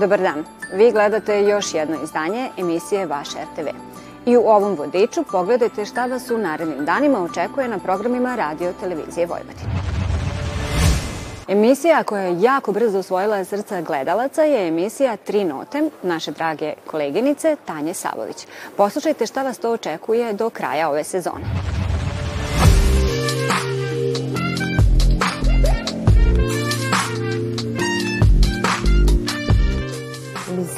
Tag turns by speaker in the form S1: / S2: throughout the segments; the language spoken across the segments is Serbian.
S1: Dobar dan. Vi gledate još jedno izdanje emisije Vaš RTV. I u ovom vodiču pogledajte šta vas u narednim danima očekuje na programima Radio Televizije Vojvodine. Emisija koja je jako brzo osvojila srca gledalaca je emisija Tri note naše drage koleginice Tanje Savović. Poslušajte šta vas to očekuje do kraja ove sezone.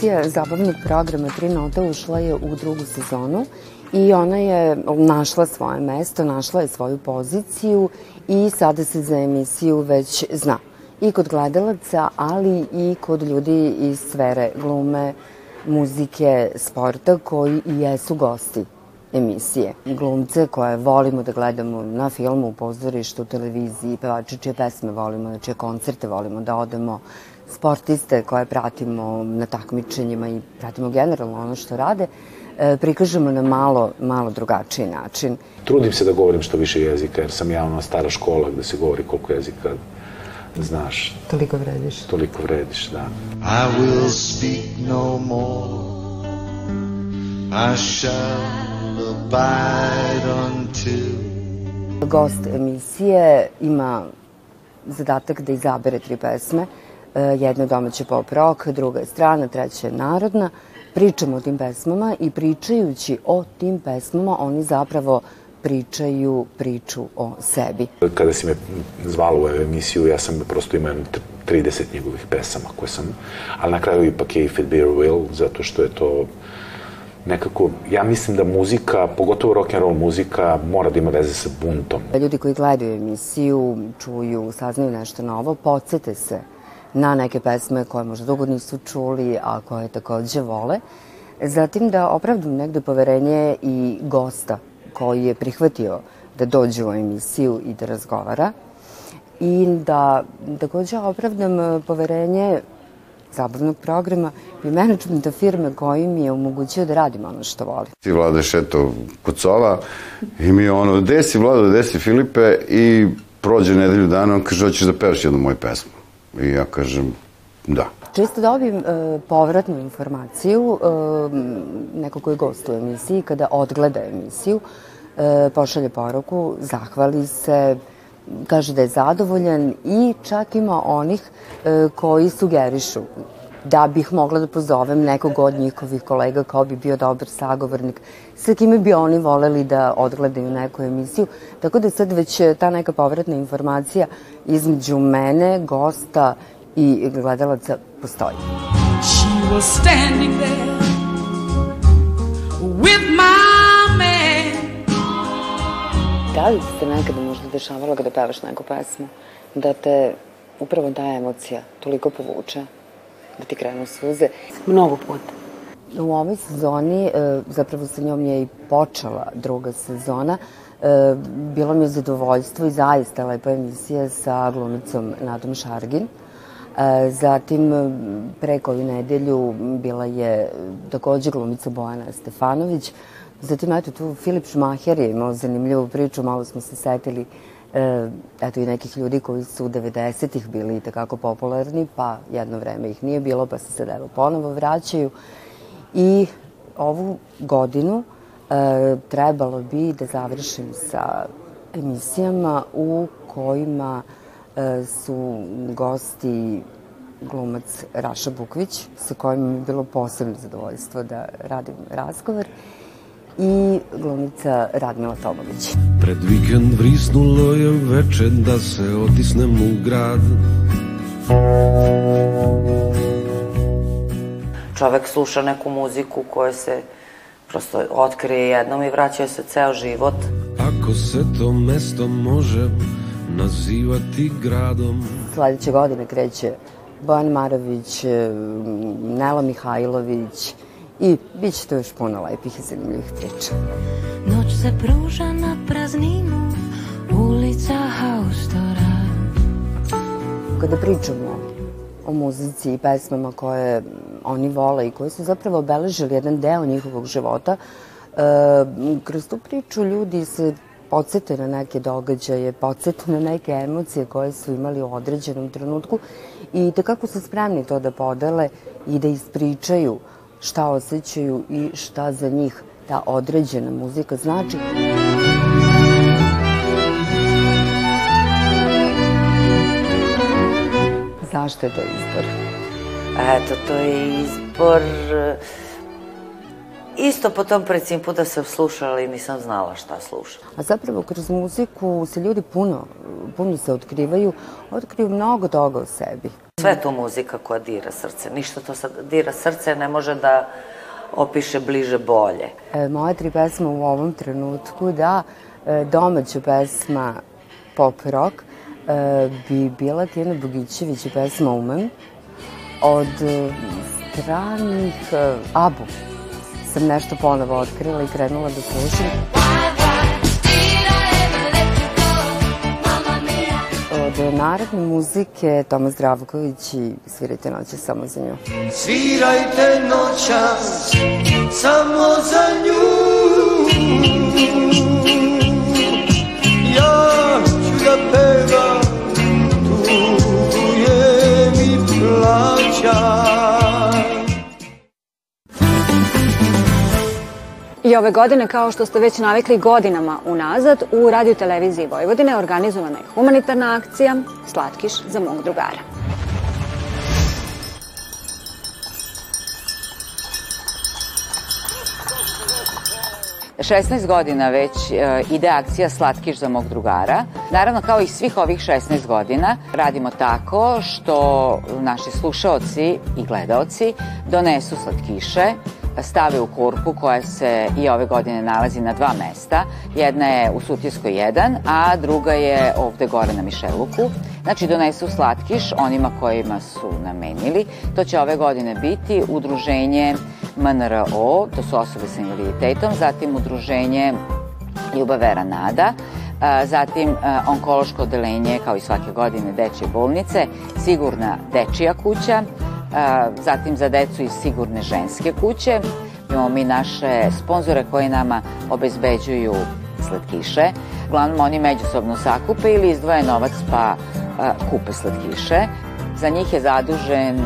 S2: Emisija zabavnog programa Tri nota ušla je u drugu sezonu i ona je našla svoje mesto, našla je svoju poziciju i sada se za emisiju već zna. I kod gledalaca, ali i kod ljudi iz sfere glume, muzike, sporta koji i jesu gosti emisije. Glumce koje volimo da gledamo na filmu, u pozorištu, u televiziji, pevače čije pesme volimo, na čije koncerte volimo da odemo, sportiste koje pratimo na takmičenjima i pratimo generalno ono što rade, e, prikažemo na malo, malo drugačiji način.
S3: Trudim se da govorim što više jezika, jer sam ja ona stara škola gde se govori koliko jezika znaš.
S2: Toliko vrediš.
S3: Toliko vrediš, da. I will speak no more I shall
S2: Gost emisije ima zadatak da izabere tri pesme E, jedna domaća pop rock, druga je strana, treća je narodna. Pričamo o tim pesmama i pričajući o tim pesmama oni zapravo pričaju priču o sebi.
S3: Kada si me zvala u emisiju, ja sam prosto imao 30 njegovih pesama koje sam, ali na kraju ipak je If It Be a Will, zato što je to nekako, ja mislim da muzika, pogotovo rock and roll muzika, mora da ima veze sa buntom.
S2: Ljudi koji gledaju emisiju, čuju, saznaju nešto novo, podsete se na neke pesme koje možda dugo nisu čuli, a koje takođe vole. Zatim da opravdam negde poverenje i gosta koji je prihvatio da dođe u emisiju i da razgovara i da takođe opravdam poverenje zabavnog programa i menadžmenta firme koji mi je omogućio da radim ono što volim.
S4: Ti vladaš eto Kocova i mi ono, desi Vlado, desi Filipe i prođe nedelju dana, on kaže, hoćeš da pevaš jednu moju pesmu. I ja kažem, da.
S2: Često dobijem e, povratnu informaciju, e, neko koji gostuje u emisiji, kada odgleda emisiju, e, pošalje poruku, zahvali se, kaže da je zadovoljan i čak ima onih e, koji sugerišu da bih mogla da pozovem nekog od njihovih kolega kao bi bio dobar sagovornik sa kime bi oni voleli da odgledaju neku emisiju. Tako da sad već ta neka povratna informacija između mene, gosta i gledalaca postoji. She was standing there with my man. Da li se nekada dešavalo kada pevaš neku pesmu da te upravo ta emocija toliko povuče? da ti krenu suze.
S5: Mnogo puta.
S2: U ovoj sezoni, e, zapravo sa njom je i počela druga sezona, e, bilo mi je zadovoljstvo i zaista lepa emisija sa glumicom Nadom Šargin. E, zatim, pre koju nedelju bila je takođe glumica Bojana Stefanović. Zatim, eto, tu Filip Šmaher je imao zanimljivu priču, malo smo se setili e, eto i nekih ljudi koji su u 90-ih bili takako popularni, pa jedno vreme ih nije bilo, pa se sad evo ponovo vraćaju. I ovu godinu e, trebalo bi da završim sa emisijama u kojima e, su gosti glumac Raša Bukvić, sa kojim mi je bilo posebno zadovoljstvo da radim razgovor i glumica Radmila Tomović. Pred vikend vrisnulo je veče da se otisnem u grad.
S5: Čovek sluša neku muziku koja se prosto otkrije jednom i vraća se ceo život. Ako se to mesto može nazivati gradom. Sledeće godine kreće Bojan Marović, Nela Mihajlović, i bit će to još puno lepih i zanimljivih priča. Noć se pruža na prazninu ulica Haustora. Kada pričamo o muzici i pesmama koje oni vole i koje su zapravo obeležili jedan deo njihovog života, e, kroz tu priču ljudi se
S2: podsete na neke događaje, podsete na neke emocije koje su imali u određenom trenutku i kako su spremni to da podele i da ispričaju šta osjećaju i šta za njih ta određena muzika znači. Zašto je to izbor?
S5: Eto, to je izbor isto po tom principu da sam slušala i nisam znala šta slušam.
S2: A zapravo kroz muziku se ljudi puno, puno se otkrivaju, otkriju mnogo toga o sebi.
S5: Sve je to muzika koja dira srce. Ništa to sad dira srce ne može da opiše bliže bolje.
S2: E, moje tri pesme u ovom trenutku, da, e, domaća pesma pop rock e, bi bila Tijena Bogićević i pesma Umem od e, stranih e, Abu sam nešto ponovo otkrila i krenula da slušam. Narodne muzike Toma Zdravković i Svirajte noće samo za nju.
S6: Svirajte noćas samo za nju
S1: ove godine, kao što ste već navikli godinama unazad, u Radio Televiziji Vojvodine organizovana je humanitarna akcija Slatkiš za mog drugara.
S7: Šesnaest godina već e, ide akcija Slatkiš za mog drugara. Naravno, kao i svih ovih 16 godina, radimo tako što naši slušaoci i gledaoci donesu slatkiše, stave u kurku koja se i ove godine nalazi na dva mesta. Jedna je u Sutjeskoj 1, a druga je ovde gore na Mišeluku. Znači donesu slatkiš onima kojima su namenili. To će ove godine biti udruženje MNRO, to su osobe sa invaliditetom, zatim udruženje Ljubavera Nada, zatim onkološko odelenje kao i svake godine dečje bolnice, sigurna dečija kuća, zatim za decu iz sigurne ženske kuće. Imamo mi naše sponzore koji nama obezbeđuju slatkiše. Uglavnom oni međusobno sakupe ili izdvoje novac pa kupe slatkiše. Za njih je zadužen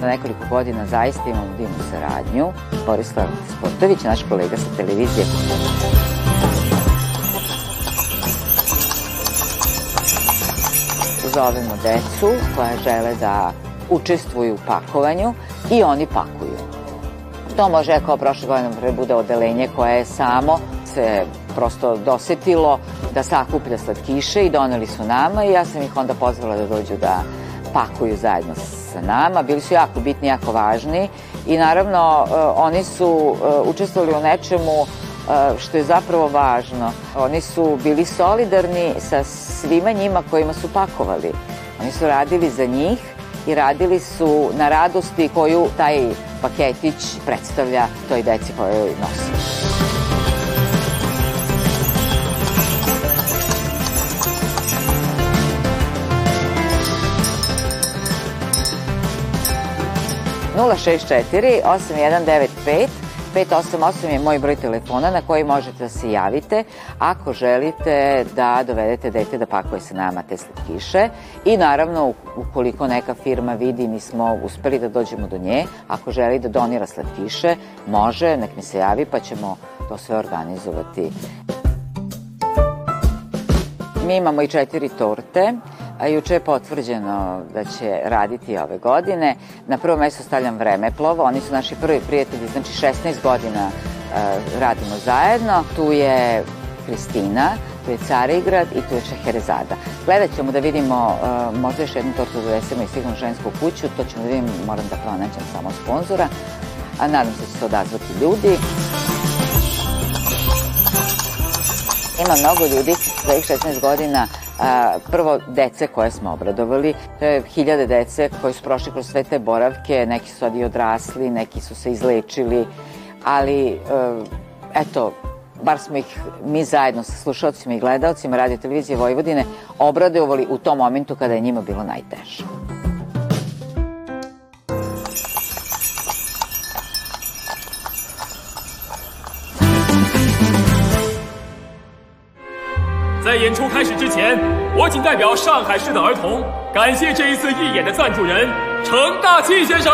S7: za nekoliko godina zaista imamo divnu saradnju. Borislav Sportović, naš kolega sa televizije. Zovemo decu koja žele da učestvuju u pakovanju i oni pakuju. To može kao prošle godine da bude odelenje koje je samo se prosto dosetilo da sakuplja slatkiše i doneli su nama i ja sam ih onda pozvala da dođu da pakuju zajedno sa nama. Bili su jako bitni, jako važni i naravno e, oni su e, učestvovali u nečemu e, što je zapravo važno. Oni su bili solidarni sa svima njima kojima su pakovali. Oni su radili za njih i radili su na radosti koju taj paketić predstavlja toj deci kojoj nosi. Nula šest četiri osam jedan devet pet 588 je moj broj telefona na koji možete da se javite ako želite da dovedete dete da pakuje sa nama te slatkiše. I naravno ukoliko neka firma vidi mi smo uspeli da dođemo do nje, ako želi da donira slatkiše, može, nek mi se javi pa ćemo to sve organizovati. Mi imamo i četiri torte a juče je potvrđeno da će raditi ove godine. Na prvo mesto stavljam Vremeplov, oni su naši prvi prijatelji, znači 16 godina uh, radimo zajedno. Tu je Kristina, tu je Carigrad i tu je Šeherezada. Gledat ćemo da vidimo, uh, možda još jednu tortu donesemo i sigurno žensku kuću, to ćemo da vidimo, moram da pronađem samo sponzora, a nadam se da će se odazvati ljudi. Ima mnogo ljudi za ih 16 godina a, prvo dece koje smo obradovali, to je hiljade dece koji su prošli kroz sve te boravke, neki su sad i odrasli, neki su se izlečili, ali e, eto, bar smo ih mi zajedno sa slušalcima i gledalcima radio televizije Vojvodine obradovali u tom momentu kada je njima bilo najteže.
S8: 在演出开始之前，我谨代表上海市的儿童，感谢这一次义演的赞助人程大器先生。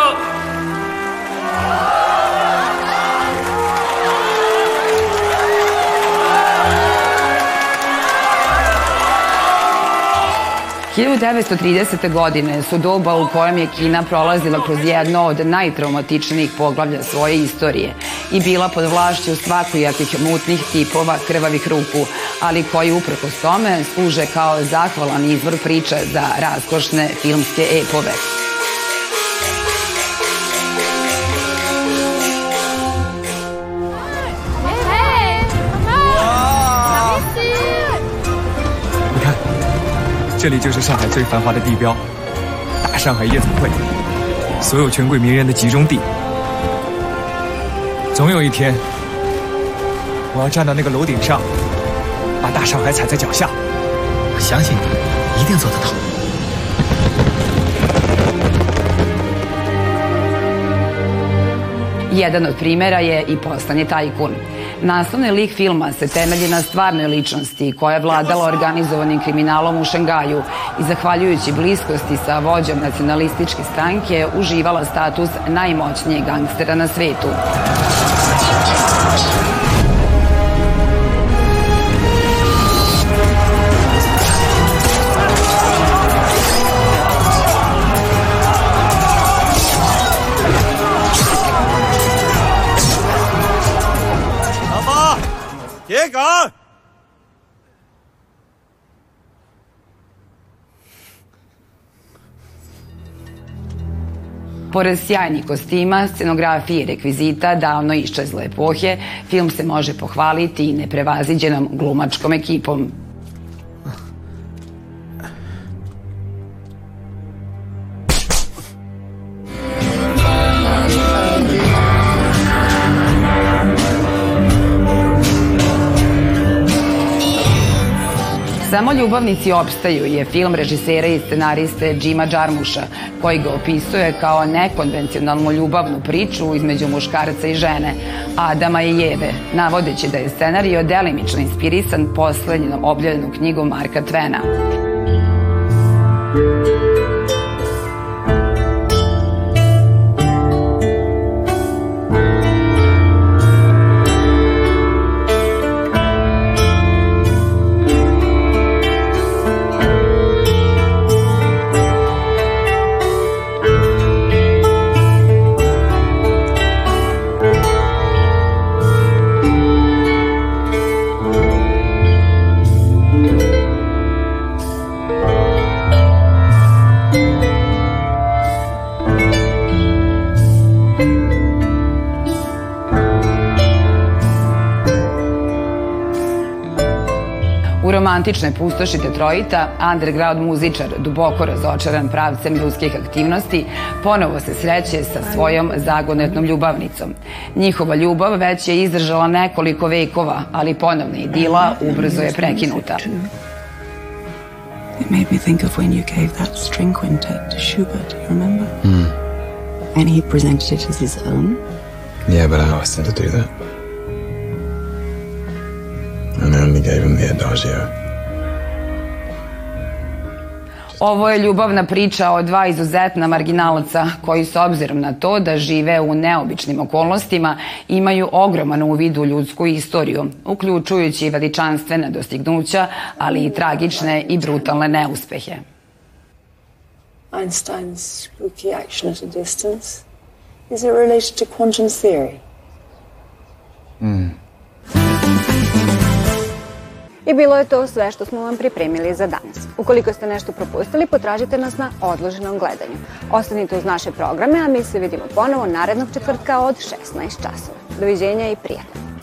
S9: 1930. godine su doba u kojem je Kina prolazila kroz jedno od najtraumatičnijih poglavlja svoje istorije i bila pod vlašću svakojakih mutnih tipova krvavih ruku, ali koji uprkos tome služe kao zahvalan izvor priča za raskošne filmske epove.
S8: 这里就是上海最繁华的地标——大上海夜总会，所有权贵名人的集中地。总有一天，我要站到那个楼顶上，把大上海踩在脚下。
S10: 我相信你，一定做得到。
S9: Jedan od primera je i Postanje tajkun. Naslovni lik filma se temelji na stvarnoj ličnosti koja je vladala organizovanim kriminalom u Šangaju i zahvaljujući bliskosti sa vođom nacionalističke stranke uživala status najmoćnijeg gangstera na svetu. Pored sjajnih kostima, scenografije i rekvizita davno iščezle epohe, film se može pohvaliti i neprevaziđenom glumačkom ekipom. Ljubavnici opstaju je film režisera i scenariste Džima Džarmuša, koji ga opisuje kao nekonvencionalnu ljubavnu priču između muškarca i žene, Adama i Jeve, navodeći da je scenario delimično inspirisan poslednjom objavljenom knjigom Marka Tvena. Romantične pustoši Detroita, underground muzičar, duboko razočaran pravcem ljudskih aktivnosti, ponovo se sreće sa svojom zagonetnom ljubavnicom. Njihova ljubav već je izdržala nekoliko vekova, ali ponovna idila ubrzo je prekinuta.
S11: It made me think of when you gave that string quintet to Schubert, you remember?
S10: Mm.
S11: And he presented it as his own?
S10: Yeah, but I asked him to do that. And I only gave him the adagio.
S9: Ovo je ljubavna priča o dva izuzetna marginalca koji s obzirom na to da žive u neobičnim okolnostima imaju ogroman uvid u ljudsku istoriju, uključujući veličanstvene dostignuća, ali i tragične i brutalne neuspehe.
S11: Einstein's spooky action at a distance. Is it related to quantum theory?
S10: Mm.
S1: I bilo je to sve što smo vam pripremili za danas. Ukoliko ste nešto propustili, potražite nas na odloženom gledanju. Ostanite uz naše programe, a mi se vidimo ponovo narednog četvrtka od 16 časova. Doviđenja i prijatno.